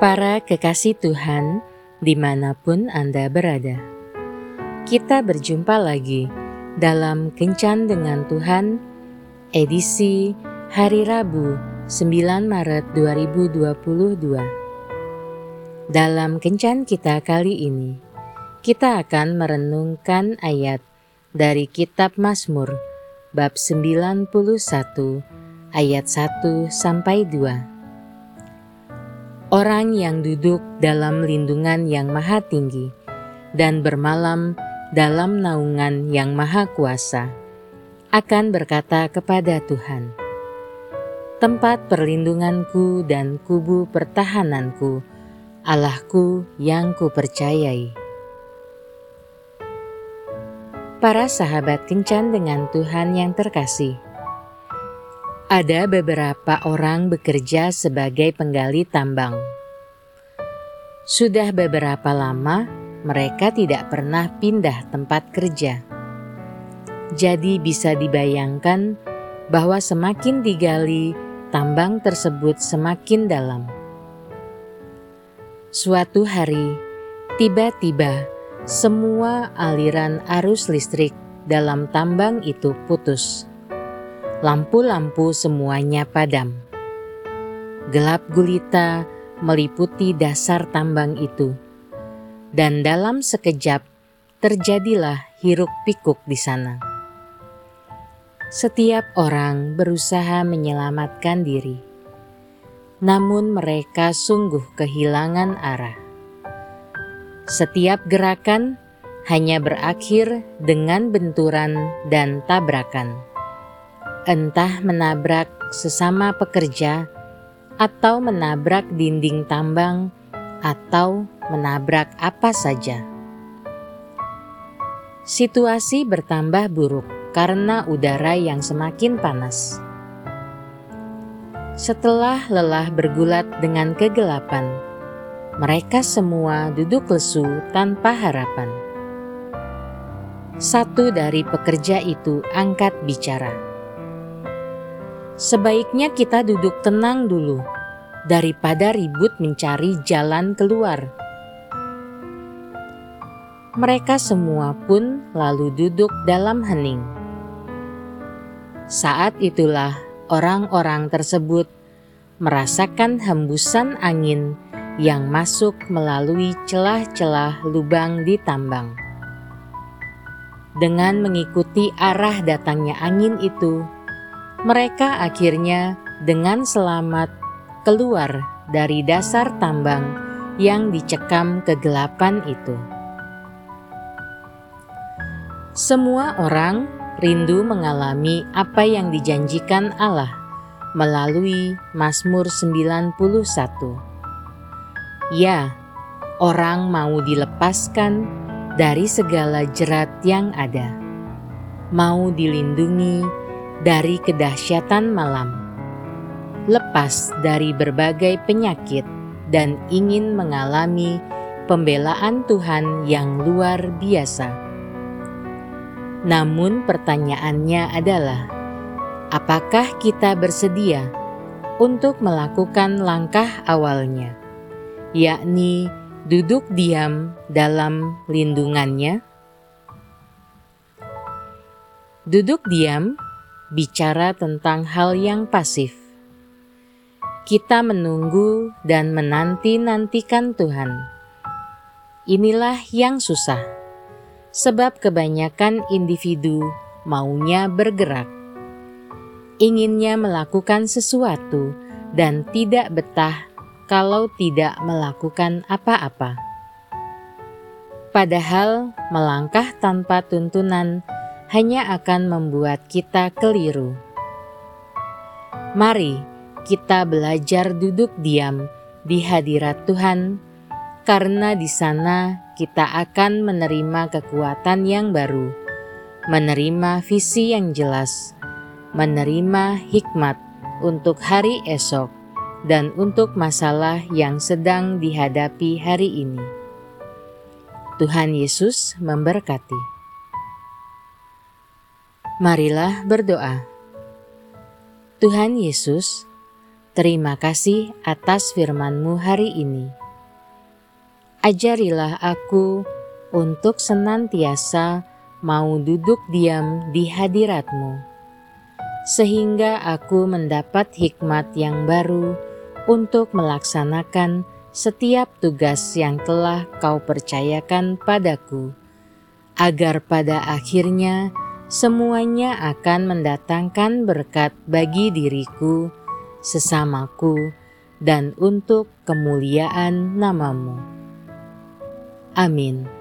Para kekasih Tuhan, di mana pun Anda berada, kita berjumpa lagi dalam Kencan dengan Tuhan, edisi hari Rabu 9 Maret 2022. Dalam Kencan kita kali ini, kita akan merenungkan ayat dari Kitab Mazmur bab 91 ayat 1 sampai 2. Orang yang duduk dalam lindungan yang maha tinggi dan bermalam dalam naungan yang maha kuasa akan berkata kepada Tuhan, Tempat perlindunganku dan kubu pertahananku, Allahku yang kupercayai. Para sahabat kencan dengan Tuhan yang terkasih, ada beberapa orang bekerja sebagai penggali tambang. Sudah beberapa lama mereka tidak pernah pindah tempat kerja. Jadi bisa dibayangkan bahwa semakin digali, tambang tersebut semakin dalam. Suatu hari, tiba-tiba semua aliran arus listrik dalam tambang itu putus lampu-lampu semuanya padam. Gelap gulita meliputi dasar tambang itu, dan dalam sekejap terjadilah hiruk-pikuk di sana. Setiap orang berusaha menyelamatkan diri, namun mereka sungguh kehilangan arah. Setiap gerakan hanya berakhir dengan benturan dan tabrakan entah menabrak sesama pekerja atau menabrak dinding tambang atau menabrak apa saja. Situasi bertambah buruk karena udara yang semakin panas. Setelah lelah bergulat dengan kegelapan, mereka semua duduk lesu tanpa harapan. Satu dari pekerja itu angkat bicara sebaiknya kita duduk tenang dulu daripada ribut mencari jalan keluar. Mereka semua pun lalu duduk dalam hening. Saat itulah orang-orang tersebut merasakan hembusan angin yang masuk melalui celah-celah lubang di tambang. Dengan mengikuti arah datangnya angin itu, mereka akhirnya dengan selamat keluar dari dasar tambang yang dicekam kegelapan itu. Semua orang rindu mengalami apa yang dijanjikan Allah melalui Mazmur 91. Ya, orang mau dilepaskan dari segala jerat yang ada, mau dilindungi dari kedahsyatan malam, lepas dari berbagai penyakit, dan ingin mengalami pembelaan Tuhan yang luar biasa. Namun, pertanyaannya adalah: apakah kita bersedia untuk melakukan langkah awalnya, yakni duduk diam dalam lindungannya? Duduk diam bicara tentang hal yang pasif. Kita menunggu dan menanti-nantikan Tuhan. Inilah yang susah, sebab kebanyakan individu maunya bergerak, inginnya melakukan sesuatu, dan tidak betah kalau tidak melakukan apa-apa. Padahal melangkah tanpa tuntunan hanya akan membuat kita keliru. Mari kita belajar duduk diam di hadirat Tuhan, karena di sana kita akan menerima kekuatan yang baru, menerima visi yang jelas, menerima hikmat untuk hari esok, dan untuk masalah yang sedang dihadapi hari ini. Tuhan Yesus memberkati. Marilah berdoa. Tuhan Yesus, Terima kasih atas firman-Mu hari ini. Ajarilah aku untuk senantiasa mau duduk diam di hadirat-Mu, sehingga aku mendapat hikmat yang baru untuk melaksanakan setiap tugas yang telah Kau percayakan padaku, agar pada akhirnya semuanya akan mendatangkan berkat bagi diriku sesamaku, dan untuk kemuliaan namamu. Amin.